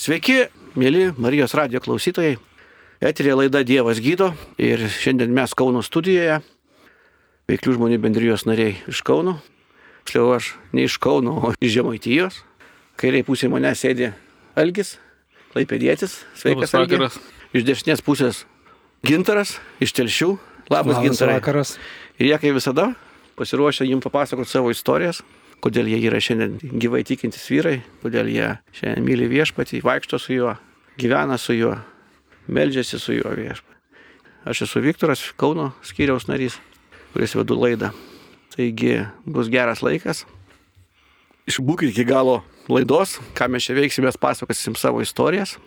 Sveiki, mėly Marijos radio klausytojai. Eterė laida Dievas gydo ir šiandien mes Kauno studijoje, veiklių žmonių bendrijos nariai iš Kauno. Tiksliau aš ne iš Kauno, o iš Žemaitijos. Kairiai pusė mane sėdi Algis, Laipėdėtis. Sveikas, vakaras. Iš dešinės pusės Gintaras, iš Telšių. Labas, Labas Gintarai. vakaras. Ir jie kaip visada pasiruošę jums papasakoti savo istorijas, kodėl jie yra šiandien gyvai tikintis vyrai, kodėl jie šiandien myli viešpatį, vaikšto su juo, gyvena su juo, meldžiasi su juo viešpatį. Aš esu Viktoras, Kauno skyriaus narys, kuris vedu laidą. Taigi bus geras laikas. Išbūkit iki galo laidos, ką mes čia veiksime, mes pasakosim savo istorijas.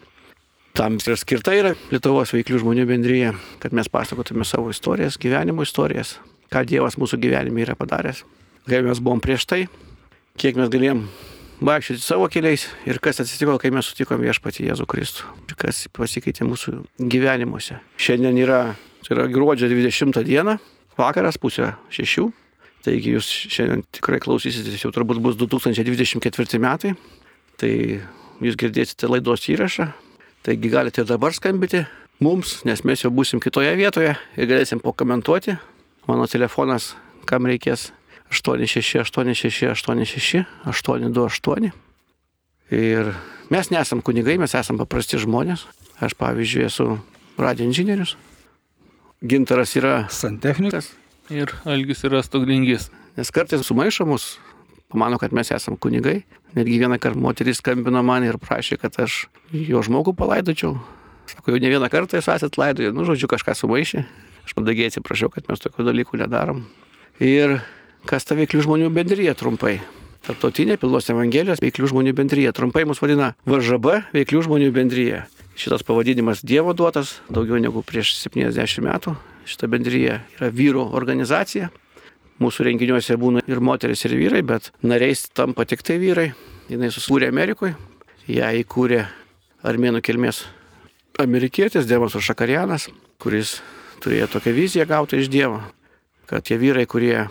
Tam ir skirta yra Lietuvos veiklių žmonių bendryje, kad mes pasakotume savo istorijas, gyvenimo istorijas, ką Dievas mūsų gyvenime yra padaręs, kai mes buvom prieš tai, kiek mes galėjom vaikščioti savo keliais ir kas atsitiko, kai mes sutikom viešpatį Jėzų Kristų, ir kas pasikeitė mūsų gyvenimuose. Šiandien yra, tai yra gruodžio 20 diena, vakaras pusė šešių, taigi jūs šiandien tikrai klausysitės, jau turbūt bus 2024 metai, tai jūs girdėsite laidos įrašą, taigi galite ir dabar skambyti mums, nes mes jau busim kitoje vietoje ir galėsim pakomentuoti. Mano telefonas, kam reikės 868686 828. Ir mes nesam kunigai, mes esam paprasti žmonės. Aš pavyzdžiui esu radio inžinierius. Gintaras yra Santechnikas. Ir Algis yra stoglingis. Nes kartais sumaišo mus, pamano, kad mes esame kunigai. Netgi vieną kartą moteris skambino man ir prašė, kad aš jo žmogų palaidočiau. Sako, jau ne vieną kartą jūs esate laidoję, nu, žodžiu, kažką sumaišė. Aš mandagiai atsiprašau, kad mes tokių dalykų nedarom. Ir kas ta veiklių žmonių bendryje trumpai? Tarptautinė Pilos Evangelijos veiklių žmonių bendryje. Trumpai mus vadina VŽB veiklių žmonių bendryje. Šitas pavadinimas Dievo duotas daugiau negu prieš 70 metų. Šita bendryje yra vyrų organizacija. Mūsų renginiuose būna ir moteris, ir vyrai, bet nariais tampa tik tai vyrai. Jis susikūrė Amerikoje. Ją įkūrė armėnų kilmės amerikietis Devas Šakarianas, kuris turėjo tokią viziją gautą iš Dievo, kad tie vyrai, kurie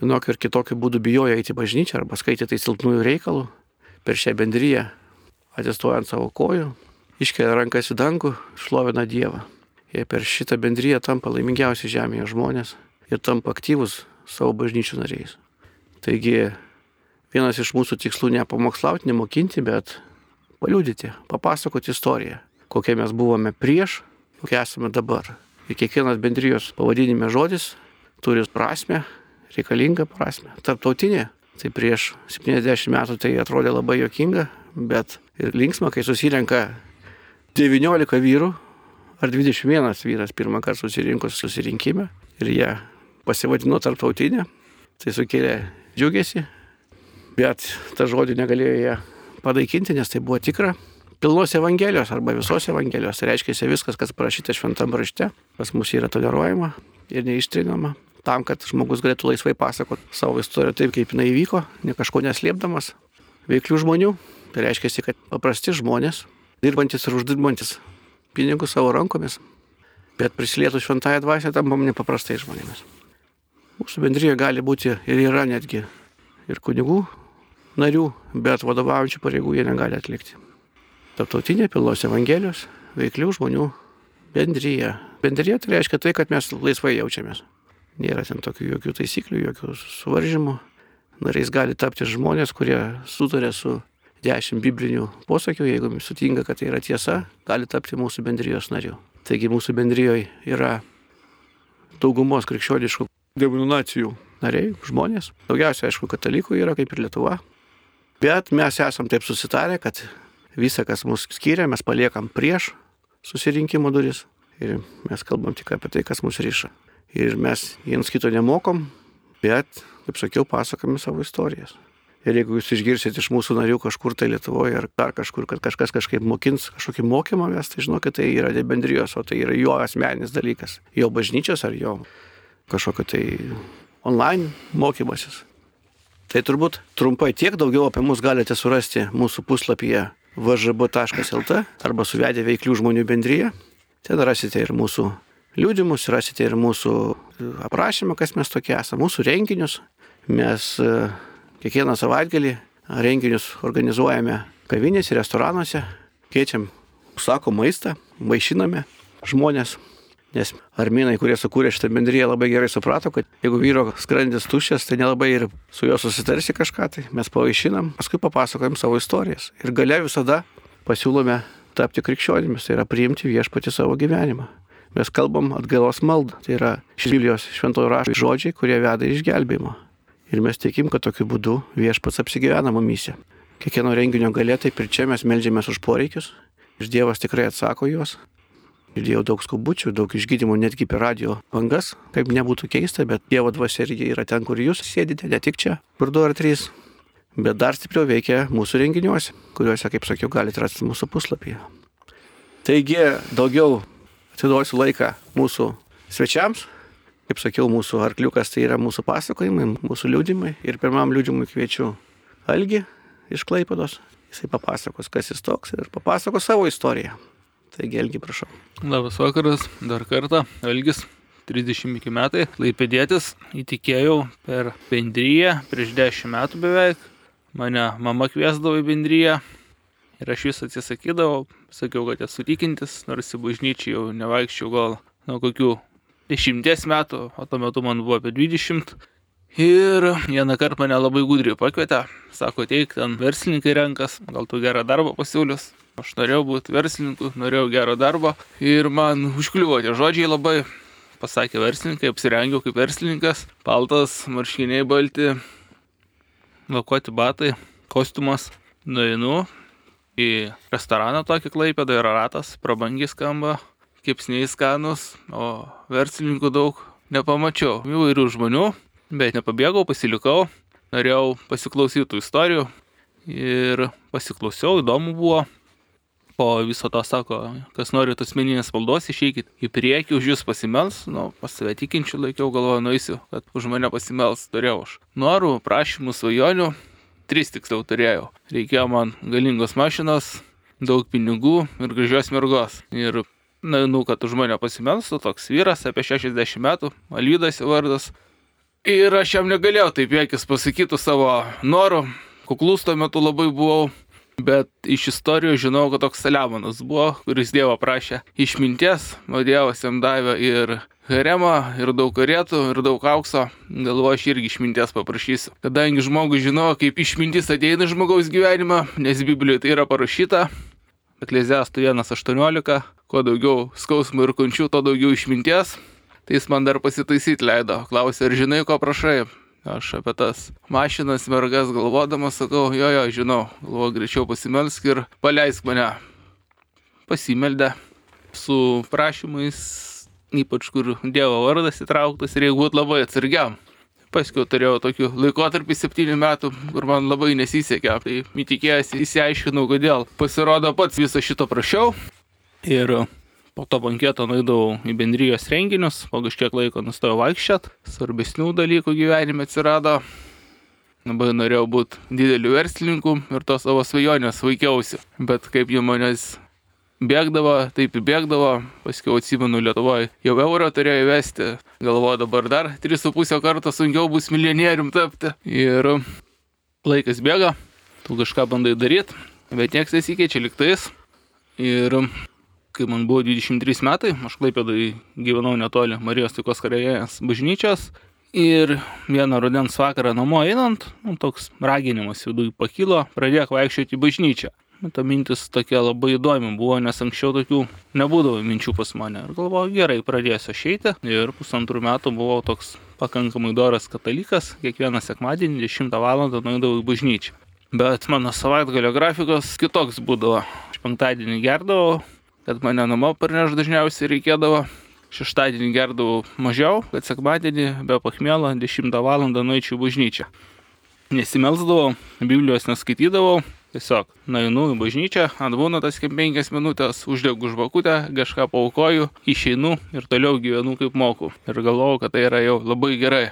vienokiu ir kitokiu būdu bijojo eiti į bažnyčią arba skaitė tai silpnųjų reikalų, per šią bendryją, atsistuojant savo kojų, iškelia rankas į dangų, šlovina Dievą. Jie per šitą bendryją tampa laimingiausi žemėje žmonės ir tampa aktyvus savo bažnyčių nariais. Taigi vienas iš mūsų tikslų ne pamokslauti, nemokinti, bet paliūdyti, papasakoti istoriją, kokie mes buvome prieš, kokie esame dabar. Ir kiekvienas bendrijos pavadinime žodis turi prasme, reikalingą prasme. Tarptautinė, tai prieš 70 metų tai atrodė labai jokinga, bet ir linksma, kai susirenka 19 vyrų ar 21 vyras pirmą kartą susirinkus susirinkime ir jie pasivadino tarptautinė, tai sukėlė džiugesi, bet tą žodį negalėjo jie padaikinti, nes tai buvo tikra. Pilnos Evangelijos arba visos Evangelijos. Tai reiškia, viskas, kas parašyta šventam rašte, pas mus yra toleruojama ir neištrinama. Tam, kad žmogus galėtų laisvai pasakoti savo istoriją taip, kaip jinai įvyko, ne kažko neslėpdamas. Veiklių žmonių. Tai reiškia, kad paprasti žmonės, dirbantis ir uždirbantis pinigus savo rankomis, bet prisilietų šventąją dvasę tampam nepaprastai žmonėmis. Mūsų bendryje gali būti ir yra netgi ir kunigų narių, bet vadovaujančių pareigų jie negali atlikti. Tarptautinė pilos Evangelijos veiklių žmonių bendryje. Bendryje tai reiškia tai, kad mes laisvai jaučiamės. Nėra ten tokių jokių taisyklių, jokių suvaržymų. Nariais gali tapti žmonės, kurie sutarė su dešimt biblinių posakių, jeigu sutinka, kad tai yra tiesa, gali tapti mūsų bendrijos nariu. Taigi mūsų bendrijoje yra daugumos krikščioniškų denominacijų nariai, žmonės. Daugiausia, aišku, katalikų yra, kaip ir Lietuva. Bet mes esam taip susitarę, kad visą, kas mus skiria, mes paliekam prieš susirinkimo duris ir mes kalbam tik apie tai, kas mus ryša. Ir mes viens kito nemokom, bet, kaip sakiau, pasakome savo istorijas. Ir jeigu jūs išgirsit iš mūsų narių kažkur tai Lietuvoje ar dar kažkur, kad kažkas kažkaip mokins kažkokį mokymą mes, tai žinokit, tai yra ne bendrijos, o tai yra jo asmeninis dalykas. Jo bažnyčios ar jo kažkokio tai online mokymasis. Tai turbūt trumpai tiek daugiau apie mus galite surasti mūsų puslapyje vžb.lt arba suvedę veiklių žmonių bendryje. Ten rasite ir mūsų liūdimus, rasite ir mūsų aprašymą, kas mes tokie esame, mūsų renginius. Mes kiekvieną savaitgalį renginius organizuojame kavinėse, restoranuose. keičiam, sako maistą, vaišiname žmonės. Nes armėnai, kurie sukūrė šitą bendryją, labai gerai suprato, kad jeigu vyro skrandis tuščias, tai nelabai ir su juo susitarsi kažką, tai mes pavaišinam, paskui papasakojam savo istorijas. Ir gale visada pasiūlome tapti krikščionimis, tai yra priimti viešpati savo gyvenimą. Mes kalbam atgailos maldą, tai yra šis Biblijos šventojo rašto žodžiai, kurie veda išgelbėjimo. Ir mes tikim, kad tokiu būdu viešpats apsigyvena mumise. Kiekvieno renginio galė, taip ir čia mes melžiamės už poreikius. Ir Dievas tikrai atsako juos. Girdėjau daug skubučių, daug išgydymų netgi per radio bangas, kaip nebūtų keista, bet Dievo dvasia irgi yra ten, kur jūs sėdite, ne tik čia, kur du ar trys, bet dar stipriau veikia mūsų renginiuose, kuriuose, kaip sakiau, galite rasti mūsų puslapyje. Taigi, daugiau atiduosiu laiką mūsų svečiams. Kaip sakiau, mūsų arkliukas tai yra mūsų pasakojimai, mūsų liūdimai. Ir pirmam liūdimui kviečiu Algi iš Klaipados. Jisai papasakos, kas jis toks ir papasakos savo istoriją. Taigi, Elgi, prašau. Labas vakaras, dar kartą. Elgis, 35 metai, laipėdėtis, įtikėjau per bendryją prieš 10 metų beveik. Mane mama kviesdavo į bendryją ir aš vis atsisakydavau, sakiau, kad esu tikintis, nors į bažnyčią jau nevaikščiau gal nuo kokių 10 metų, o tuo metu man buvo apie 20. Ir vieną kartą mane labai gudriai pakvietė, sako, teik, ten verslininkai renkas, gal tu gerą darbą pasiūlius. Aš norėjau būti verslininku, norėjau gero darbo ir man užkliuvo tie žodžiai labai. Pasakė verslininkai, apsirengiau kaip verslininkas, paltas, marškiniai balti, lakuoti batai, kostiumas. Nueinu į restoraną tokį klaipėdą yra ratas, prabangiai skamba, kepsniai skanus, o verslininkų daug nepamačiau. Įvairių žmonių, bet nepabėgau, pasilikau, norėjau pasiklausyti istorijų ir pasiklausiau, įdomu buvo po viso to sako, kas nori tos meninės valdos, išeikit į priekį, už jūs pasimels, nu, pas save tikinčių laikiau, galvoju, nueisiu, kad už mane pasimels turėjau aš. Norų, prašymų, svajonių, tris tiksliau turėjau. Reikėjo man galingos mašinos, daug pinigų ir gražios mergos. Ir, na, nu, kad už mane pasimelstų toks vyras apie 60 metų, Alydas vardas. Ir aš jam negalėjau taip jėkis pasakytų savo norų, kuklus tuo metu labai buvau Bet iš istorijų žinau, kad toks Saliamonas buvo, kuris Dievo prašė išminties, o Dievas jam davė ir haremą, ir daug karėtų, ir daug aukso. Galvoju, aš irgi išminties paprašysiu. Kadangi žmogus žino, kaip išmintis ateina žmogaus gyvenimą, nes Biblijoje tai yra parašyta. Eklezijastų 1.18, kuo daugiau skausmų ir kančių, tuo daugiau išminties. Tai jis man dar pasitaisyti leido. Klausė, ar žinai, ko prašai? Aš apie tas mašinas, mergas galvodamas sakau, jo, jo, žinau, galvoju, greičiau pasimelsk ir paleisk mane. Pasimeldė su prašymais, ypač kur Dievo vardas įtrauktas ir jeigu būtų labai atsargiam. Paskui turėjau tokių laikotarpį septynių metų, kur man labai nesisekė. Tai įtikėjęs įsiaiškinau, kodėl. Pasirodo, pats visą šito prašiau. Ir Po to banketo nueidavau į bendrijos renginius, po kažkiek laiko nustojau vaikščiat, svarbesnių dalykų gyvenime atsirado. Labai norėjau būti dideliu verslininku ir to savo svajonės vaikiausi. Bet kaip jau manęs bėgdavo, taip įbėgdavo, paskui atsimenu Lietuvoje, jau euro turėjo įvesti, galvoju dabar dar 3,5 karto sunkiau bus milijonierium tapti. Ir laikas bėga, tu kažką bandai daryti, bet niekas nesikeičia liktais. Ir kai man buvo 23 metai, aš klaipėdai gyvenau netoli Marijos taikos karėjės bažnyčios. Ir vieną rudens vakarą namo einant, nu, toks raginimas viduje pakilo, pradėk vaikščioti į bažnyčią. Nu, ta mintis tokia labai įdomi buvo, nes anksčiau tokių nebūdavo minčių pas mane. Ir galvoju, gerai, pradėsiu išeiti. Ir pusantrų metų buvau toks pakankamai doras katalikas, kiekvieną sekmadienį 10 val. nueidavau į bažnyčią. Bet mano savaitgalio grafikas kitoks būdavo. Aš penktadienį gerdavau, kad mane namo parneš dažniausiai reikėdavo. Šeštadienį gerdavau mažiau, kad sekmadienį be pachmėlo 10 val. nueičiau bažnyčią. Nesimelsdavau, Biblijos neskaitydavau, tiesiog nueinu į bažnyčią, atbūna tas kaip 5 minutės, uždegu žvakutę, kažką paukoju, išeinu ir toliau gyvenu kaip moku. Ir galvoju, kad tai yra jau labai gerai.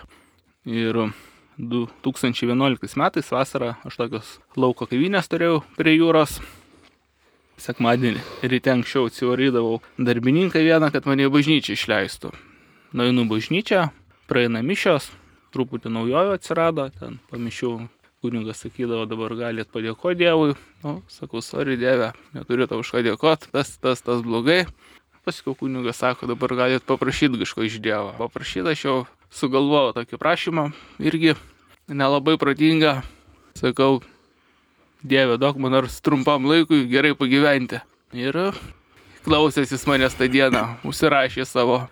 Ir 2011 metais vasarą aš tokios lauko kavinės turėjau prie jūros, sekmadienį ryte anksčiau atsivarydavau darbininką vieną, kad mane į bažnyčią išleistų. Nueinu bažnyčią, praeina mišios, truputį naujojo atsirado, ten pamišiau kunigas sakydavo, dabar galėt padėkoti Dievui. Nu, sakau, sorry Dieve, neturiu tau už ką dėkoti, tas, tas, tas blogai. Paskui kunigas sako, dabar galėt paprašyti kažko iš Dievo. Paprašyti aš jau sugalvojau tokį prašymą, irgi nelabai protinga. Sakau, Dieve, duok man nors trumpam laikui gerai pagyventi. Ir klausęs jis manęs tą dieną, užsirašė savo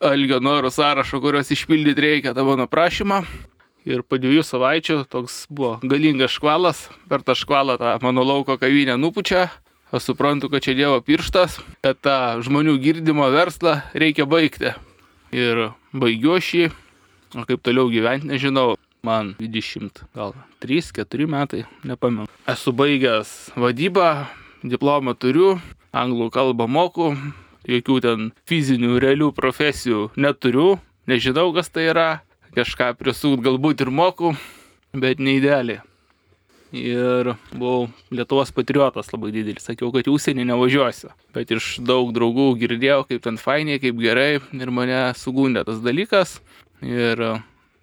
algio norų sąrašą, kuriuos išpildyti reikia tą mano prašymą. Ir po dviejų savaičių toks buvo galingas škvalas, per tą škvalą tą mano lauko kavinę nupučia. Aš suprantu, kad čia Dievo pirštas, kad tą žmonių girdimo verslą reikia baigti. Ir baigiu šį, o kaip toliau gyventi nežinau. Man 20, gal 3-4 metai, nepamenu. Esu baigęs vadybą, diplomą turiu, anglų kalbą moku, jokių ten fizinių, realių profesijų neturiu, nežinau, kas tai yra, kažką prisūt galbūt ir moku, bet neįdėlį. Ir buvau Lietuvos patriotas labai didelis, sakiau, kad užsienį nevažiuosiu. Bet iš daug draugų girdėjau, kaip ten fainiai, kaip gerai ir mane sugundė tas dalykas. Ir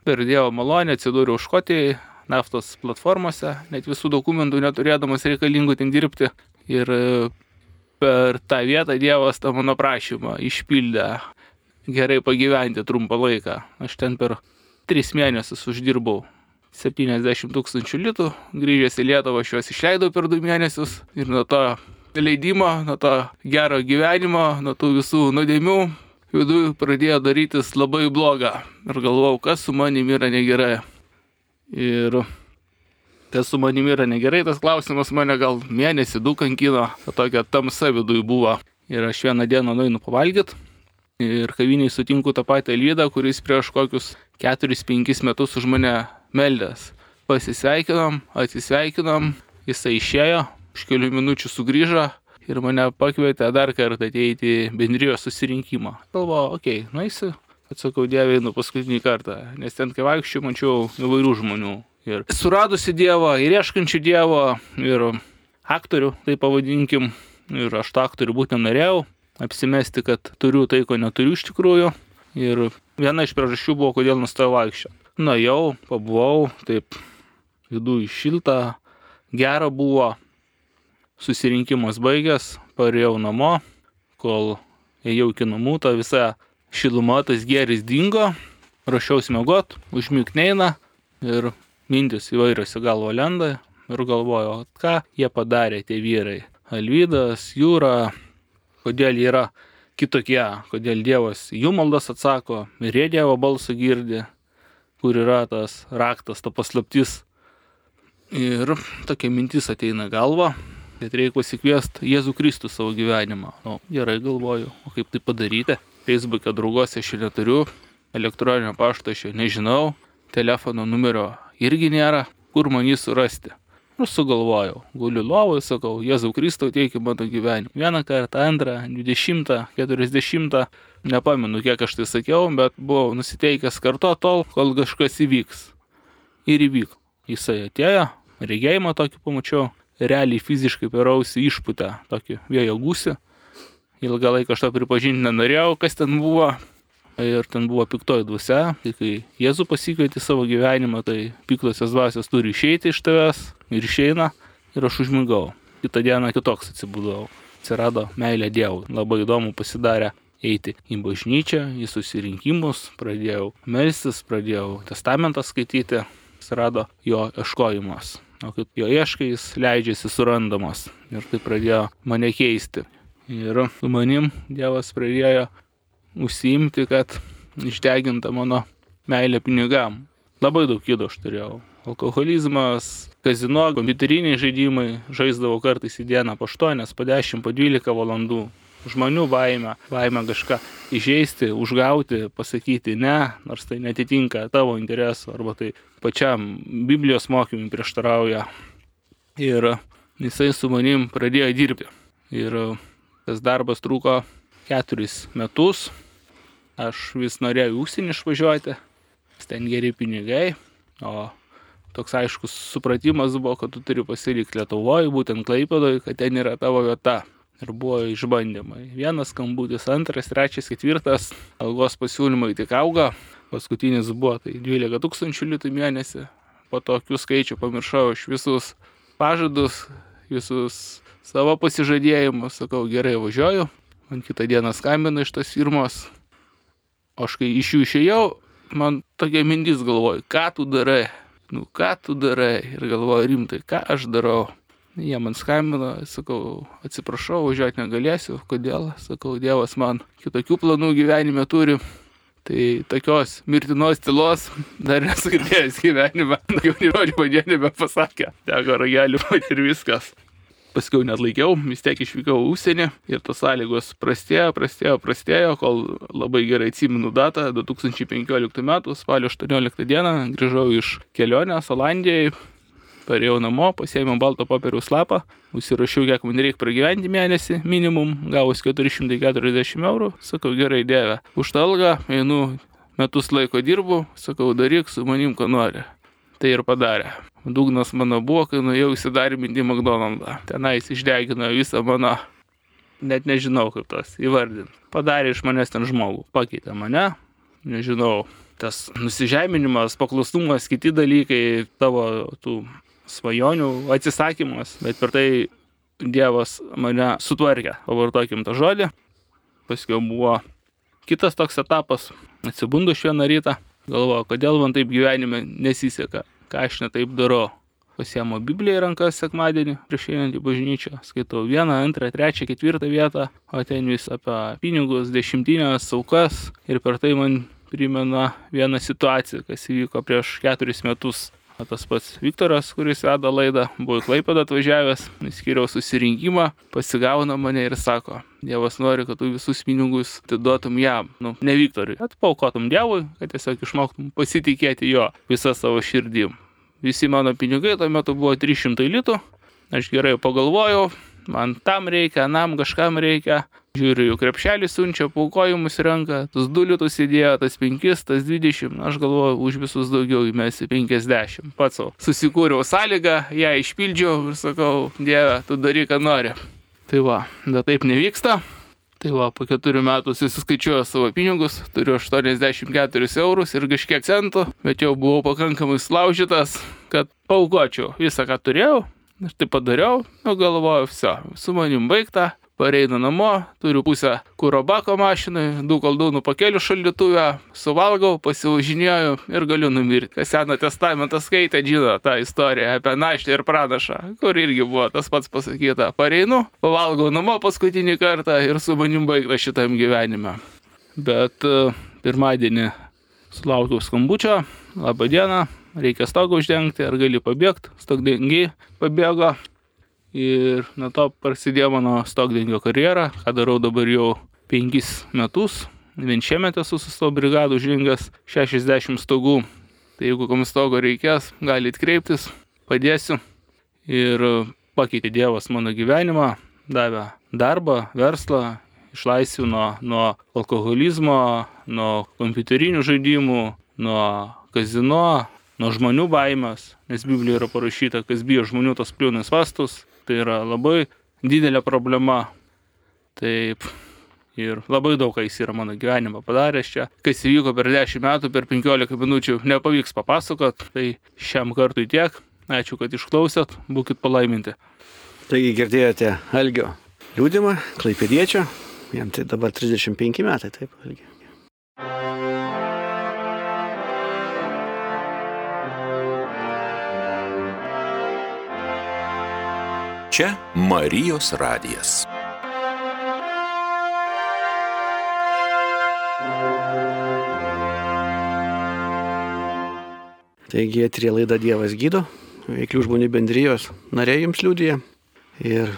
per Dievo malonę atsidūriau Škotijai, naftos platformose, net visų dokumentų neturėdamas reikalingų ten dirbti. Ir per tą vietą Dievas tą mano prašymą išpildė gerai pagyventi trumpą laiką. Aš ten per tris mėnesius uždirbau 70 tūkstančių litų, grįžęs į Lietuvą aš juos išleidau per du mėnesius ir nuo to leidimo, nuo to gero gyvenimo, nuo tų visų nuodėmių viduje pradėjo darytis labai bloga. Ir galvojau, kas su manimi yra negerai. Ir kas su manimi yra negerai, tas klausimas mane gal mėnesį, du kankino, tokia tamsa viduje buvo. Ir aš vieną dieną nueinu pavalgyti ir kaviniai sutinku tą patį lydą, kuris prieš kokius 4-5 metus už mane meldęs. Pasisveikinom, atsisveikinom, jisai išėjo, už kelių minučių sugrįžo ir mane pakvietė dar kartą ateiti į bendrijos susirinkimą. Galvoju, okei, okay, nueisiu, atsakau Dievui, nu paskutinį kartą, nes ten kai vaikščiau, mačiau įvairių žmonių ir suradusi Dievą, ir ieškančių Dievo, ir aktorių, tai pavadinkim, ir aš tą aktorių būtent norėjau, apsimesti, kad turiu tai, ko neturiu iš tikrųjų. Ir viena iš priežasčių buvo, kodėl nustojau vaikščioti. Na jau, pabuvau, taip, viduje šilta, gera buvo, susirinkimas baigęs, parėjau namo, kol ėjau iki namų, ta visa šiluma, tas geris dingo, ruošiausi mėgot, užmigneina ir mintis įvairios į galvą lenda ir galvoju, ką jie padarė tie vyrai. Alvydas, Jūra, kodėl jie yra kitokie, kodėl Dievas jų maldas atsako ir jie Dievo balsą girdi, kur yra tas raktas, ta paslaptis. Ir tokia mintis ateina galva, kad reikia pasikviesti Jėzų Kristų savo gyvenimą. Nu, gerai galvoju, o kaip tai padaryti? Facebook'e draugose aš neturiu, elektroninio pašto aš nežinau, telefono numerio irgi nėra, kur man jį surasti. Nu, sugalvojau, guliu lovoje, sakau, Jėzau Kristau, teiki mano gyvenimą. Vieną kartą, antrą, dvidešimtą, keturiasdešimtą, nepamenu, kiek aš tai sakiau, bet buvau nusiteikęs kartu tol, kol kažkas įvyks. Ir įvyko. Jisai atėjo, regėjimą tokį pamačiau, realiai fiziškai per ausį išputę tokį vėjo gūsį. Ilgą laiką aš to pripažinti nenorėjau, kas ten buvo, Ir ten buvo piktoji dvasia, tai kai Jėzų pasikvieti savo gyvenimą, tai piktosios dvasios turi išeiti iš tavęs ir išeina ir aš užmigau. Kitą dieną kitoks atsibūdau. Atsirado meilė Dievui. Labai įdomu pasidarė eiti į bažnyčią, į susirinkimus, pradėjau melstis, pradėjau testamentą skaityti, atsirado jo ieškojimas. O kaip jo ieškai, jis leidžiasi surandamas. Ir tai pradėjo mane keisti. Ir su manim Dievas pradėjo užsiimti, kad išdeginta mano meilė pinigam. Labai daug įdo aš turėjau. Alkoholizmas, kazino, kompiuteriniai žaidimai, žaisdavau kartais į dieną po 8, po 10, po 12 valandų. Žmonių baime, baime kažką įžeisti, užgauti, pasakyti ne, nors tai netitinka tavo interesų, arba tai pačiam Biblijos mokymui prieštarauja. Ir jisai su manim pradėjo dirbti. Ir tas darbas truko keturis metus, aš vis norėjau užsienį išvažiuoti, ten geri pinigai, o toks aiškus supratimas buvo, kad tu turi pasilikti Lietuvoje, būtent Klaipėdoje, kad ten yra tavo vieta. Ir buvo išbandymai. Vienas skambutis, antras, trečias, ketvirtas, algos pasiūlymai tik auga. Paskutinis buvo tai 12 tūkstančių litų mėnesį. po tokių skaičių pamiršau iš visus pažadus, visus savo pasižadėjimus, sakau, gerai važiuoju, man kitą dieną skambina iš tos firmos, o aš kai iš jų išėjau, man tokia mintis galvoju, ką tu darai, nu ką tu darai ir galvoju rimtai, ką aš darau. Jie man skambino, sakau, atsiprašau, važiuoti negalėsiu, kodėl, sakau, Dievas man kitokių planų gyvenime turi. Tai tokios mirtinos tylos dar nesu girdėjęs gyvenime, daugiau nei žodžių man jie nebepasakė. Teko ragelį ir viskas paskiau net laikiau, vis tiek išvykau užsienį ir tos sąlygos prastėjo, prastėjo, prastėjo, kol labai gerai atsimenu datą, 2015 m. spalio 18 d. grįžau iš kelionės Olandijai, parėjau namo, pasėmiau balto popieriaus lapą, užsirašiau, kiek man reikia pragyventi mėnesį, minimum, gavus 440 eurų, sakau, gerai, dėvė. Už talgą einu, metus laiko dirbu, sakau, daryk su manim, ko nori. Tai ir padarė. Dugnas mano buvo, kai nuėjau įsidarbinti į McDonald'ą. Tenais išdegino visą mano, net nežinau kaip tas įvardinti. Padarė iš manęs ten žmogų, pakeitė mane, nežinau, tas nusižeminimas, paklusnumas, kiti dalykai, tavo tų svajonių atsisakymas, bet per tai Dievas mane sutvarkė, pavartokim tą žodį. Paskui buvo kitas toks etapas, atsibundu iš vieną rytą, galvoju, kodėl man taip gyvenime nesiseka ką aš netaip darau. Pasiemo Bibliją į rankas sekmadienį prieš einant į bažnyčią, skaitau vieną, antrą, trečią, ketvirtą vietą, o ten vis apie pinigus, dešimtinės, aukas ir per tai man primena vieną situaciją, kas įvyko prieš keturis metus. Tas pats Viktoras, kuris veda laidą, buvo į Klaipadą atvažiavęs, skiriau susirinkimą, pasigauna mane ir sako, Dievas nori, kad tu visus pinigus atiduotum jam, nu, ne Viktorui, atpaukotum Dievui, kad tiesiog išmoktum pasitikėti jo visą savo širdim. Visi mano pinigai tuo metu buvo 300 litų. Aš gerai pagalvojau, man tam reikia, nam kažkam reikia. Žiūriu, jų krepšelį siunčia, paukojimus renka, tas 2 litus įdėjo, tas 5, tas 20, aš galvoju, už visus daugiau įmesi 50. Pats savo. Susikūriau sąlygą, ją išpildžiau ir sakau, Dieve, tu daryk, ką nori. Tai va, bet taip nevyksta. Tai va, po keturių metų susiskaičiuoju savo pinigus, turiu 84 eurus ir kažkiek centų, bet jau buvau pakankamai slaužytas, kad paukočiau visą, ką turėjau. Aš tai padariau, nu galvoju, viso, su manim baigta, pareinu namo, turiu pusę kūro bako mašinai, du koldūnų pakelių šaldytuvę, suvalgau, pasivažinėjau ir galiu numirti. Kas Seno testamentą skaitė, žino tą istoriją apie naštę ir pranašą, kur irgi buvo tas pats pasakyta. Pareinu, pavalgau namo paskutinį kartą ir su manim baigta šitam gyvenime. Bet uh, pirmadienį sulaukiau skambučio, laba diena, reikia stogą uždengti, ar gali pabėgti, stogdengiai pabėgo, Ir nuo to prasidėjo mano stogdengio karjera, ką darau dabar jau penkis metus. Vien šiemet esu su savo brigadu užžengęs 60 stogų. Tai jeigu kam stogo reikės, galite kreiptis, padėsiu. Ir pakeitė Dievas mano gyvenimą, davė darbą, verslą, išlaisvino nuo alkoholizmo, nuo kompiuterinių žaidimų, nuo kazino, nuo žmonių baimės, nes Biblijoje yra parašyta, kas bijo žmonių, tos pliūnais vastus, Tai yra labai didelė problema. Taip. Ir labai daug ką jis yra mano gyvenimą padaręs čia. Kas įvyko per 10 metų, per 15 minučių nepavyks papasakot. Tai šiam kartui tiek. Ačiū, kad išklausėt. Būkit palaiminti. Taigi girdėjote Algio liūdimą, klaipėdiečio. Jam tai dabar 35 metai, taip, Algio. Čia Marijos radijas. Taigi, atrie laida Dievas gydo, veiklių žmonių bendrijos nariai jums liūdėja. Ir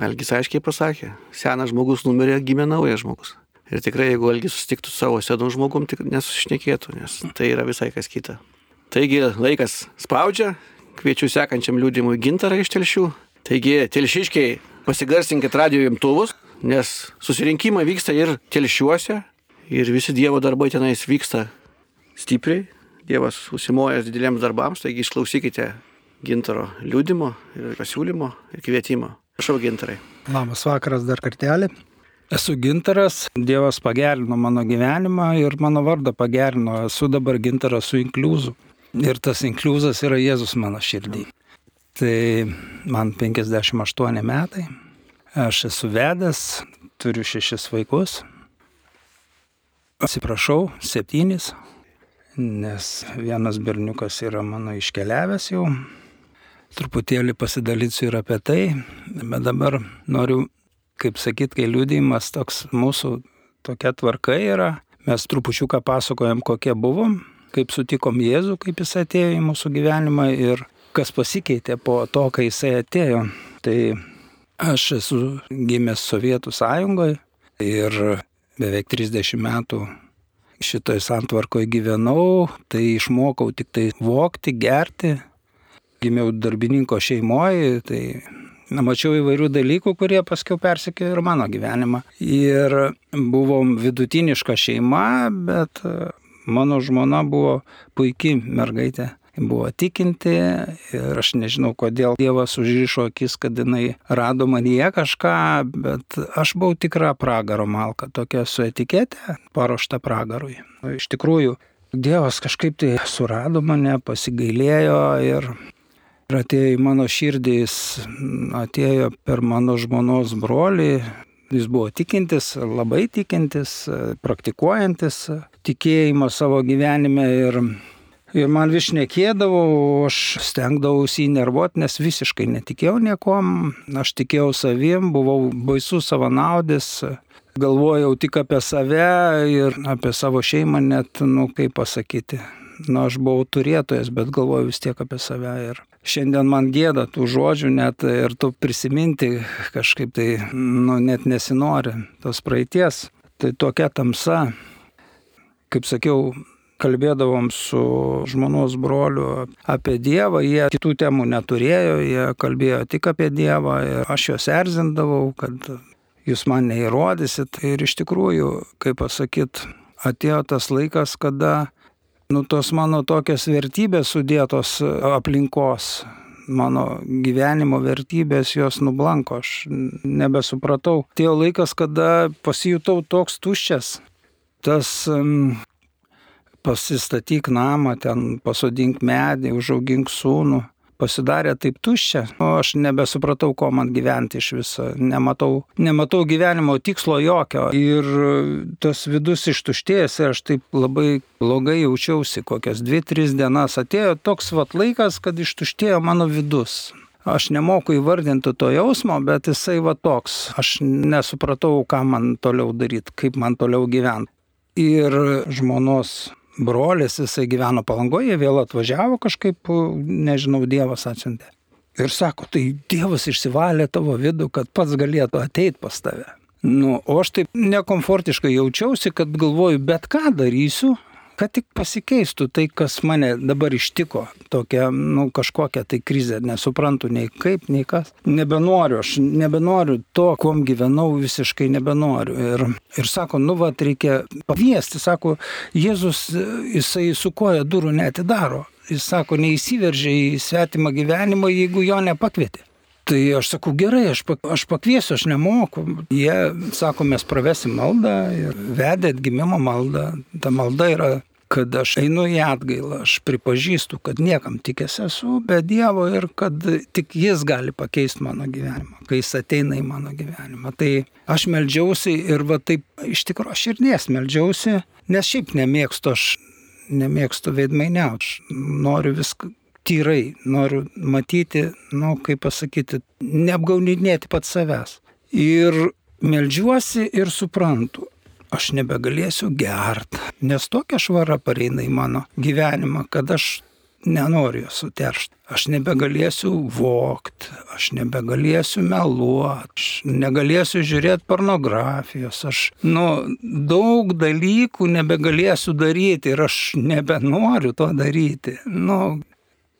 Elgis aiškiai pasakė, senas žmogus numirė, gimė naujas žmogus. Ir tikrai, jeigu Elgis susitiktų savo senų žmogum, tik nesušnekėtų, nes tai yra visai kas kita. Taigi, laikas spaudžia, kviečiu sekančiam liūdimui gintarą iš telšių. Taigi, telšiškiai, pasigarsinkit radio imtuvus, nes susirinkimai vyksta ir telšiuose, ir visi Dievo darbai tenais vyksta stipriai. Dievas užsimojęs dideliems darbams, taigi išklausykite gintaro liūdimo ir pasiūlymo ir kvietimo. Prašau, gintarai. Labas vakaras dar kartelį. Esu gintaras, Dievas pagerino mano gyvenimą ir mano vardą pagerino. Esu dabar gintaras su inkliuzu. ir tas inkliuzas yra Jėzus mano širdį. Tai man 58 metai, aš esu vedęs, turiu šešis vaikus, atsiprašau, septynis, nes vienas berniukas yra mano iškeliavęs jau. Truputėlį pasidalysiu ir apie tai, bet dabar noriu, kaip sakyt, kai liūdėjimas toks mūsų tokia tvarka yra, mes trupučiuką pasakojam, kokie buvom, kaip sutikom Jėzų, kaip jis atėjo į mūsų gyvenimą ir kas pasikeitė po to, kai jisai atėjo. Tai aš esu gimęs Sovietų sąjungoje ir beveik 30 metų šitoje santvarkoje gyvenau, tai išmokau tik tai vokti, gerti. Gimiau darbininko šeimoje, tai na, mačiau įvairių dalykų, kurie paskiau persikėjo ir mano gyvenimą. Ir buvom vidutiniška šeima, bet Mano žmona buvo puikiai mergaitė. Buvo tikinti ir aš nežinau, kodėl Dievas užrišo akis, kad jinai rado manyje kažką, bet aš buvau tikra pragaro malka, tokia su etiketė, paruošta pragarui. Iš tikrųjų, Dievas kažkaip tai surado mane, pasigailėjo ir Ir atėjo į mano širdį, jis atėjo per mano žmonos brolį, jis buvo tikintis, labai tikintis, praktikuojantis, tikėjimą savo gyvenime ir, ir man vis nekėdavo, aš stengdavausi įnervuoti, nes visiškai netikėjau niekom, aš tikėjau savim, buvau baisus savanaudis, galvojau tik apie save ir apie savo šeimą net, nu kaip pasakyti. Nu, aš buvau turėtojas, bet galvoju vis tiek apie save ir šiandien man gėda tų žodžių net ir tu prisiminti kažkaip tai, nu, net nesinori tos praeities. Tai tokia tamsa, kaip sakiau, kalbėdavom su žmonos broliu apie Dievą, jie kitų temų neturėjo, jie kalbėjo tik apie Dievą ir aš juos erzindavau, kad jūs man neįrodysit. Ir iš tikrųjų, kaip pasakyt, atėjo tas laikas, kada, nu, tos mano tokios vertybės sudėtos aplinkos, mano gyvenimo vertybės jos nublanko, aš nebesupratau. Atėjo laikas, kada pasijutau toks tuščias, tas um, pasistatyk namą, ten pasodink medį, užaugink sūnų. Pasidarė taip tuščia, o aš nebesupratau, ko man gyventi iš viso, nematau, nematau gyvenimo tikslo jokio. Ir tas vidus ištuštėjęs ir aš taip labai blogai jaučiausi, kokias dvi, tris dienas atėjo toks vat laikas, kad ištuštėjo mano vidus. Aš nemoku įvardinti to jausmo, bet jisai va toks. Aš nesupratau, ką man toliau daryti, kaip man toliau gyventi ir žmonos brolis, jisai gyveno palangoje, vėl atvažiavo kažkaip, nežinau, Dievas atsiuntė. Ir sako, tai Dievas išsivalė tavo vidų, kad pats galėtų ateiti pas tave. Nu, o aš taip nekomfortiškai jaučiausi, kad galvoju, bet ką darysiu, kad tik pasikeistų tai, kas mane dabar ištiko, tokia, nu, kažkokia tai krizė, nesuprantu nei kaip, nei kas. Nebenoriu, aš nebenoriu to, kuom gyvenau, visiškai nebenoriu. Ir, ir sako, nu, va, reikia paviesti, sako, Jėzus, jisai su koja durų netidaro. Jis sako, neįsiveržia į svetimą gyvenimą, jeigu jo nepakvietė. Tai aš sakau, gerai, aš, aš pakviesiu, aš nemoku. Jie sako, mes pravesim maldą ir vedė atgimimo maldą. Ta malda yra, kad aš einu į atgailą, aš pripažįstu, kad niekam tikęs esu be Dievo ir kad tik Jis gali pakeisti mano gyvenimą, kai Jis ateina į mano gyvenimą. Tai aš melžiausi ir va taip iš tikrųjų širdies melžiausi, nes šiaip nemėgstu aš nemėgstu veidmainiauti, noriu viską tyrai, noriu matyti, nu, kaip pasakyti, neapgaunidinėti pat savęs. Ir melžiuosi ir suprantu, aš nebegalėsiu gert, nes tokia švara pareina į mano gyvenimą, kad aš nenoriu jos suteršti. Aš nebegalėsiu vokti, aš nebegalėsiu meluoti, aš negalėsiu žiūrėti pornografijos, aš, nu, daug dalykų nebegalėsiu daryti ir aš nebenoriu to daryti. Nu,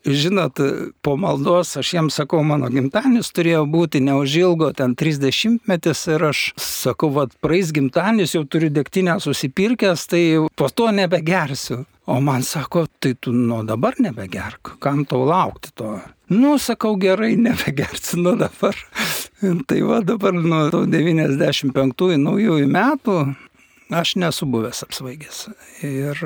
žinot, po maldos aš jiems sakau, mano gimtadienis turėjo būti neužilgo, ten 30 metis ir aš sakau, vad praeis gimtadienis, jau turiu degtinę susipirkęs, tai po to nebegersiu. O man sako, tai tu nuo dabar nebegerk, kam tau laukti to. Nu, sakau, gerai, nebegersiu nuo dabar. tai va dabar nuo 95 naujųjų metų aš nesu buvęs apsvaigęs. Ir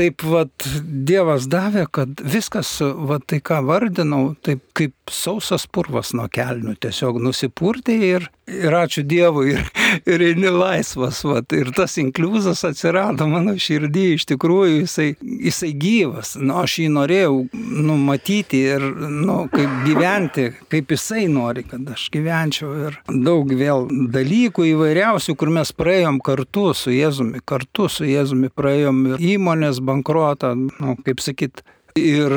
taip vat Dievas davė, kad viskas, vat tai ką vardinau, taip kaip sausas purvas nuo kelnių, tiesiog nusipurtė ir, ir ačiū Dievui, ir, ir eini laisvas, vat, ir tas inkliuzas atsirado mano širdį, iš tikrųjų jisai, jisai gyvas, nu, aš jį norėjau nu, matyti ir nu, kaip gyventi, kaip jisai nori, kad aš gyvenčiau. Ir daug vėl dalykų įvairiausių, kur mes praėjom kartu su Jėzumi, kartu su Jėzumi praėjom. Ir įmonės bankrotą, nu, kaip sakyt, ir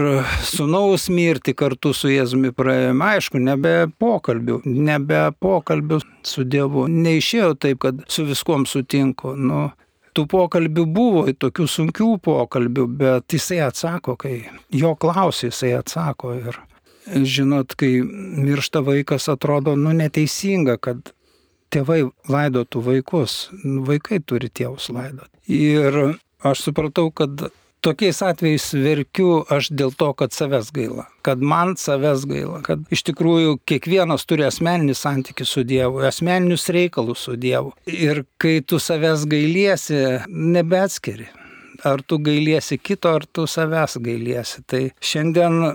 sunaus mirti kartu su Jėzumi praėjome, aišku, nebe pokalbių, nebe pokalbių su Dievu. Neišėjo taip, kad su viskuom sutinku. Nu, tų pokalbių buvo, tokių sunkių pokalbių, bet jisai atsako, kai jo klausia, jisai atsako. Ir žinot, kai miršta vaikas, atrodo, nu neteisinga, kad tėvai laidotų vaikus. Vaikai turi tėvus laidoti. Ir aš supratau, kad tokiais atvejais verkiu aš dėl to, kad savęs gaila, kad man savęs gaila, kad iš tikrųjų kiekvienas turi asmeninį santykių su Dievu, asmeninius reikalus su Dievu. Ir kai tu savęs gailiesi, nebeatskiri. Ar tu gailiesi kito, ar tu savęs gailiesi. Tai šiandien,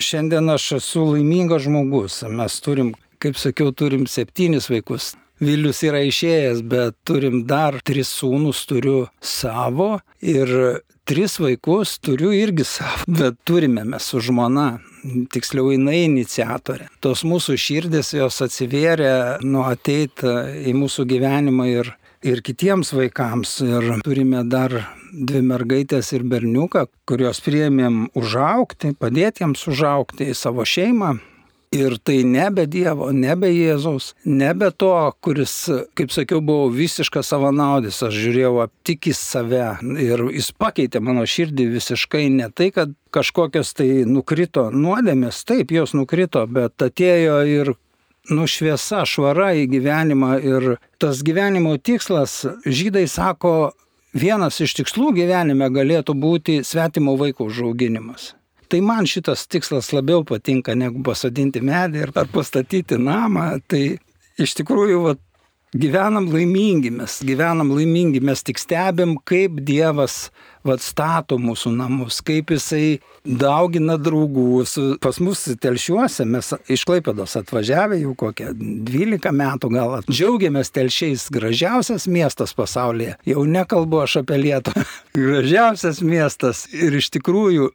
šiandien aš esu laimingas žmogus. Mes turim, kaip sakiau, turim septynis vaikus. Vilius yra išėjęs, bet turim dar tris sūnus, turiu savo ir tris vaikus turiu irgi savo, bet turime mes su žmona, tiksliau jinai iniciatorė. Tos mūsų širdis jos atsivėrė, nu ateit į mūsų gyvenimą ir, ir kitiems vaikams. Ir turime dar dvi mergaitės ir berniuką, kuriuos priėmėm užaukti, padėti jiems užaukti į savo šeimą. Ir tai nebe Dievo, nebe Jėzaus, nebe to, kuris, kaip sakiau, buvo visiškas savanaudis, aš žiūrėjau tik į save ir jis pakeitė mano širdį visiškai ne tai, kad kažkokios tai nukrito nuodėmės, taip jos nukrito, bet atėjo ir nušviesa, švara į gyvenimą ir tas gyvenimo tikslas, žydai sako, vienas iš tikslų gyvenime galėtų būti svetimo vaiko užauginimas. Tai man šitas tikslas labiau patinka negu pasodinti medį ar pastatyti namą. Tai iš tikrųjų vat, gyvenam laimingi, mes gyvenam laimingi, mes tik stebim, kaip Dievas vat, stato mūsų namus, kaip Jisai daugina draugų. Pas mus telšiuose mes iš Klaipėdos atvažiavę jau kokią 12 metų gal. Džiaugiamės telšiais, gražiausias miestas pasaulyje. Jau nekalbu aš apie Lietuvą. gražiausias miestas ir iš tikrųjų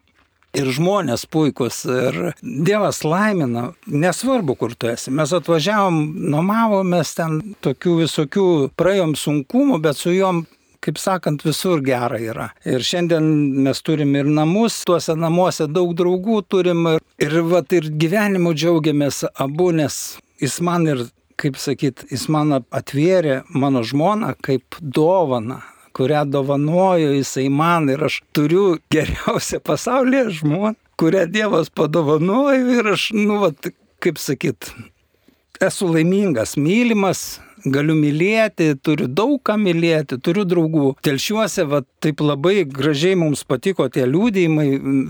ir žmonės puikus, ir Dievas laimina, nesvarbu, kur tu esi. Mes atvažiavom, nuomavomės ten tokių visokių, praėjom sunkumų, bet su juom kaip sakant, visur gera yra. Ir šiandien mes turim ir namus, tuose namuose daug draugų turim ir, ir, vat, ir gyvenimu džiaugiamės abu, nes jis man ir, kaip sakyt, jis man atvėrė mano žmoną kaip dovana kurią dovanojo jisai man ir aš turiu geriausią pasaulyje žmoną, kurią Dievas padovanojo ir aš, nu, vat, kaip sakyt, esu laimingas, mylimas, galiu mylėti, turiu daug ką mylėti, turiu draugų. Telšiuose, va, taip labai gražiai mums patiko tie liūdėjimai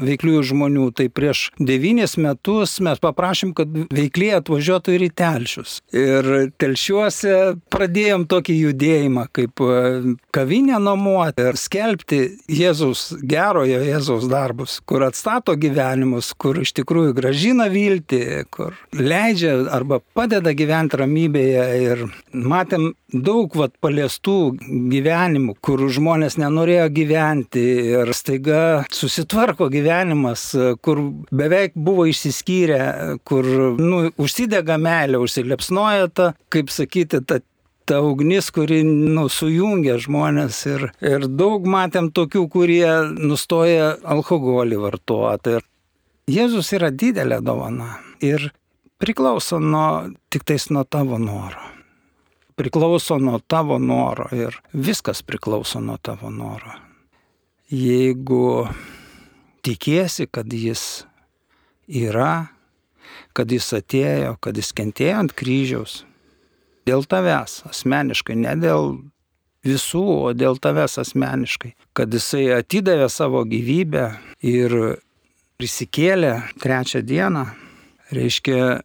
veikliųjų žmonių. Tai prieš devynis metus mes paprašym, kad veikliai atvažiuotų ir į telšius. Ir telšiuose pradėjom tokį judėjimą, kaip e, kavinę nuomuoti ir skelbti Jėzaus, gerojo Jėzaus darbus, kur atstato gyvenimus, kur iš tikrųjų gražina viltį, kur leidžia arba padeda gyventi ramybėje ir matėm daug vat, paliestų gyvenimų, kur žmonės nenorėjo gyventi ir staiga susitvarko gyvenimas, kur beveik buvo išsiskyrę, kur nu, užsidega meilė, užsilepsnoja ta, kaip sakyti, ta ta ugnis, kuri nu, sujungia žmonės ir, ir daug matėm tokių, kurie nustoja alkoholį vartoti. Ir Jėzus yra didelė dovana ir priklauso nuo, tik tais nuo tavo noro priklauso nuo tavo noro ir viskas priklauso nuo tavo noro. Jeigu tikėsi, kad jis yra, kad jis atėjo, kad jis kentėjo ant kryžiaus, dėl tavęs asmeniškai, ne dėl visų, o dėl tavęs asmeniškai, kad jisai atidavė savo gyvybę ir prisikėlė trečią dieną, reiškia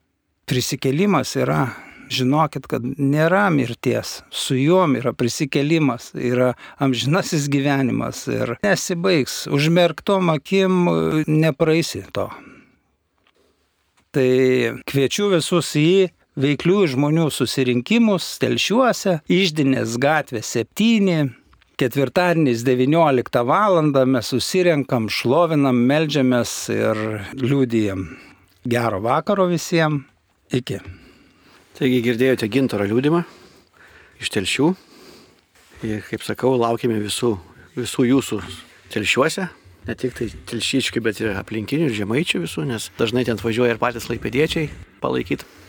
prisikėlimas yra žinokit, kad nėra mirties, su juom yra prisikelimas, yra amžinasis gyvenimas ir nesibaigs, užmerktom akim nepraeisi to. Tai kviečiu visus į veiklių žmonių susirinkimus telšiuose, išdinės gatvė 7, ketvirtadieniais 19 val. mes susirenkam, šlovinam, melžiamės ir liūdijam. Gero vakaro visiems. Iki. Taigi girdėjote gintaro liūdimą iš telšių. Ir kaip sakau, laukime visų, visų jūsų telšiuose. Ne tik tai telšyčkių, bet ir aplinkinių ir žemaičių visų, nes dažnai ten važiuoja ir patys laipėdiečiai palaikyti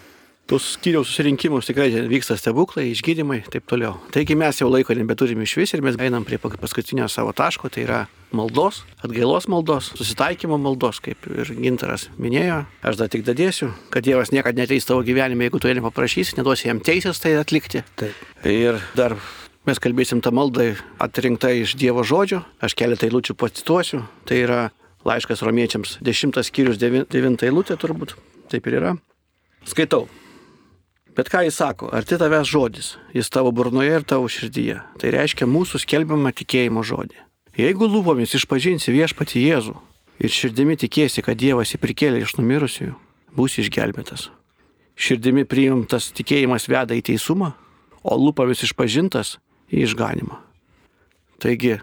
tos skyriaus susirinkimus tikrai vyksta stebuklai, išgydymai ir taip toliau. Taigi mes jau laiko nebeturim iš vis ir mes einam prie paskutinio savo taško, tai yra maldos, atgailos maldos, susitaikymo maldos, kaip ir Gintaras minėjo. Aš dar tik dadėsiu, kad Dievas niekada neteis tavo gyvenime, jeigu tu jo nepaprašysi, neduosi jam teisės tai atlikti. Taip. Ir dar mes kalbėsim tą maldą atrinkta iš Dievo žodžio, aš keletą eilučių pacituosiu, tai yra laiškas romiečiams 10 skyrius 9 eilutė turbūt, taip ir yra. Skaitau. Bet ką jis sako, arti tavęs žodis, jis tavo burnoje ir tavo širdyje. Tai reiškia mūsų skelbiamą tikėjimo žodį. Jeigu lūpomis išpažinsi viešpati Jėzų ir širdimi tikėsi, kad Dievas įprikėlė iš numirusiųjų, būsi išgelbėtas. Širdimi priimtas tikėjimas veda į teisumą, o lūpomis išpažintas į išganimą. Taigi,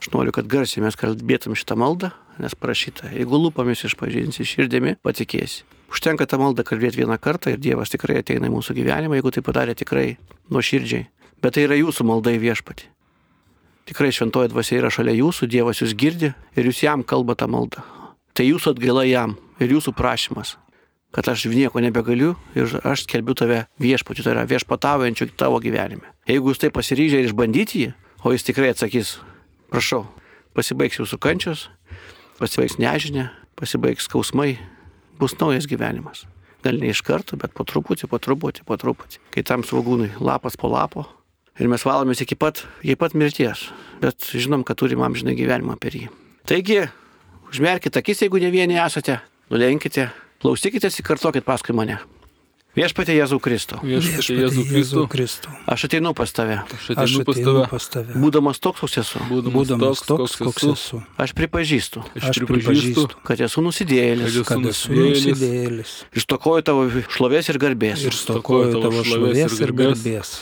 aš noriu, kad garsiai mes kalbėtum šitą maldą, nes prašyta, jeigu lūpomis išpažinsi širdimi, patikėsi. Užtenka tą maldą kalbėti vieną kartą ir Dievas tikrai ateina į mūsų gyvenimą, jeigu tai padarė tikrai nuoširdžiai. Bet tai yra jūsų malda į viešpatį. Tikrai šventoji dvasia yra šalia jūsų, Dievas jūs girdi ir jūs jam kalba tą maldą. Tai jūsų atgaila jam ir jūsų prašymas, kad aš nieko nebegaliu ir aš skelbiu tave viešpačiu, tai yra viešpataujančiu tavo gyvenime. Jeigu jūs tai pasiryžę ir išbandyti jį, o jis tikrai atsakys, prašau, pasibaigs jūsų kančios, pasibaigs nežinia, pasibaigs skausmai, bus naujas gyvenimas. Gal ne iš karto, bet po truputį, po truputį, po truputį. Kai tam svagūnui lapas po lapo. Ir mes valomės iki pat, iki pat mirties. Bet žinom, kad turim amžiną gyvenimą per jį. Taigi, užmerkite akis, jeigu ne vieni esate, nulenkite, klausykitės ir kartokit paskui mane. Viešpatie Jėzų Kristų. Viešpatie Jėzų Kristų. Kristų. Aš ateinu pas tave. Aš Aš ateinu pas ateinu tave. pas tave. Būdamas toks, koks esu. Būdamas toks, koks esu. Aš pripažįstu, Aš pripažįstu, kad esu nusidėjėlis. Kad esu Kad esu nusidėjėlis. nusidėjėlis. Ištokoju tavo šlovės ir garbės. Ir stokoju tavo šlovės ir garbės.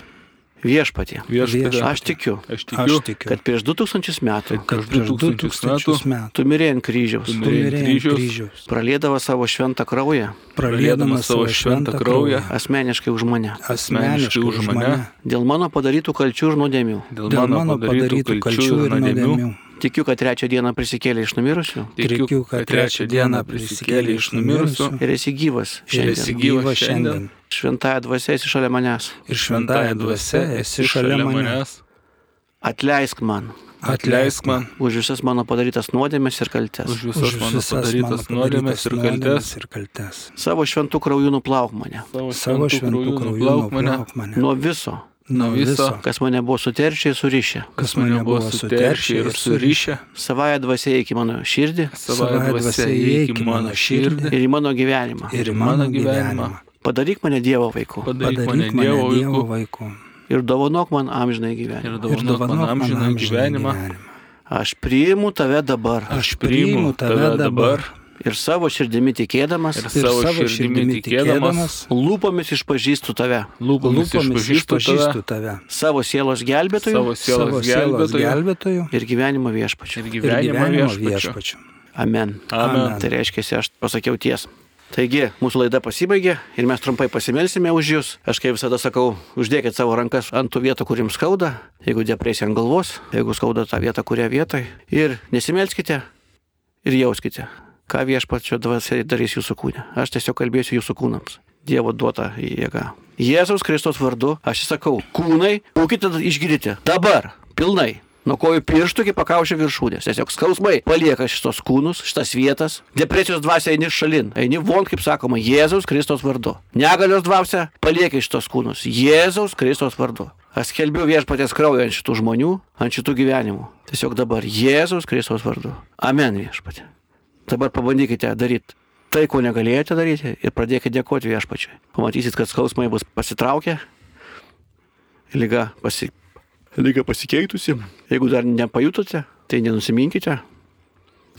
Viešpatie. Viešpatie. Aš tikiu, Aš Aš tikiu, tikiu, kad prieš 2000 metų kad prieš prieš 2000 2000 metų tu mirėjai ant kryžiaus, Tu mirėjai ant kryžiaus, kryžiaus, pralėdavo savo šventą kraują praliedamas savo šventą kraują, asmeniškai už mane. asmeniškai už mane, Dėl mano padarytų kalčių ir nuodėmių. dėl mano padarytų kalčių ir nuodėmių. Tikiu, kad trečią dieną prisikėlė iš numirusių Tikiu, kad trečią dieną prisikėlė iš numirusių ir esi gyvas ir esi šiandien. gyvas šiandien. Šventąją dvasę esi šalia manęs. Ir šventąją dvasę esi šalia manęs. Atleisk man Atleisk man už visas mano padarytas nuodėmes ir kaltes. už visas mano padarytas nuodėmes ir kaltes. ir kaltes. Savo šventų krauju nuplauk mane. Savo šventų krauju nuplauk mane nuplauk mane. Nuo viso, nuo viso, kas mane buvo suteršę ir surišę. kas mane buvo suteršę ir surišę. Savąją dvasę iki mano širdį. Savąją dvasę įeik į mano širdį. ir į mano gyvenimą. ir į mano gyvenimą. Padaryk mane Dievo vaiku. Padaryk mane Padaryk mane Dievo Dievo vaiku. ir dovanok man amžinai ir gyvenimą. Ir dovanok man amžiną gyvenimą. Aš priimu tave dabar. Aš priimu tave dabar ir savo širdimi tikėdamas, ir savo širdimi tikėdamas, lūpomis išpažįstu tave, lūpomis lūpomis išpažįstu tave, išpažįstu tave. savo sielos gelbėtoju savo Savo sielos sielos gelbėtoju gelbėtoju ir gyvenimo viešpačiu. ir ir gyvenimo gyvenimo viešpačiu. viešpačiu. Amen. Amen. Tai reiškia, aš pasakiau tiesą. Taigi, mūsų laida pasibaigė ir mes trumpai pasimelsime už jūs. Aš kaip visada sakau, uždėkit savo rankas ant tų vietų, kur jums skauda, jeigu depresija ant galvos, jeigu skauda tą vietą, kurią vietoj. Ir nesimelskite ir jauskite, ką viešpačio dvasia darys jūsų kūne. Aš tiesiog kalbėsiu jūsų kūnams. Dievo duota jėga. Jėzaus Kristos vardu aš įsakau, kūnai, būkite išgydyti. Dabar, pilnai. Nuo kojų pirštų iki pakaušio viršūnės. Tiesiog skausmai palieka šitos kūnus, šitas vietas. Depresijos dvasia eini šalin. Eini von, kaip sakoma, Jėzaus Kristos vardu. Negalios dvasia palieka šitos kūnus. Jėzaus Kristos vardu. Aš skelbiu viešpatės kraują ant šitų žmonių, ant šitų gyvenimų. Tiesiog dabar Jėzaus Kristos vardu. Amen viešpatė. Dabar pabandykite daryti tai, ko negalėjote daryti ir pradėkite dėkoti viešpačiui. Pamatysit, kad skausmai bus pasitraukę, lyga, pasi, lyga pasikeitusi. Jeigu dar nepajutote, tai nenusiminkite.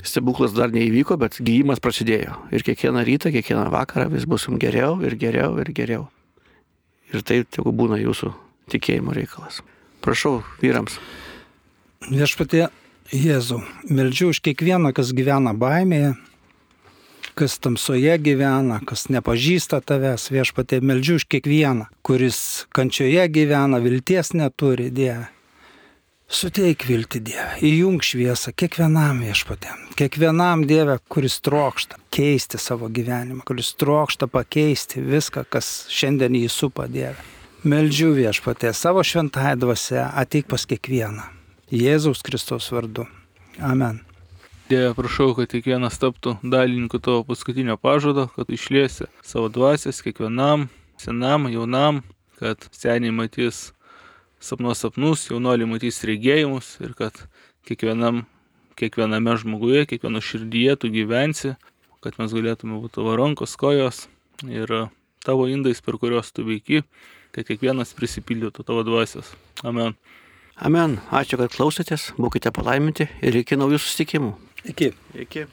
Stebuklas dar neįvyko, bet gyjimas prasidėjo. Ir kiekvieną rytą, kiekvieną vakarą vis bus jums geriau ir geriau ir geriau. Ir tai tegu būna jūsų tikėjimo reikalas. Prašau, vyrams. Viešpatie Jėzau, meldžiu už kiekvieną, kas gyvena baimėje, kas tamsoje gyvena, kas nepažįsta tavęs, viešpatie, meldžiu už kiekvieną, kuris kančioje gyvena, vilties neturi, Dieve. Suteik vilti Dieve, įjung šviesą kiekvienam viešpatė, kiekvienam Dieve, kuris trokšta keisti savo gyvenimą, kuris trokšta pakeisti viską, kas šiandien jį supa Dieve. Meldžiu viešpatė savo šventąją dvasę, ateik pas kiekvieną. Jėzaus Kristaus vardu. Amen. Dieve, prašau, kad kiekvienas taptų dalininku tavo paskutinio pažado, kad išliesi savo dvasės kiekvienam, senam, jaunam, kad seniai matys sapnuos sapnus, jaunoliai matys regėjimus ir kad kiekvienam, kiekviename žmoguje, kiekvieno širdyje tu gyvensi, kad mes galėtume būti tavo rankos, kojos ir tavo indais, per kuriuos tu veiki, kad kiekvienas prisipildytų tavo dvasios. Amen. Amen. Ačiū, kad klausėtės, būkite palaiminti ir iki naujų susitikimų. Iki. Iki.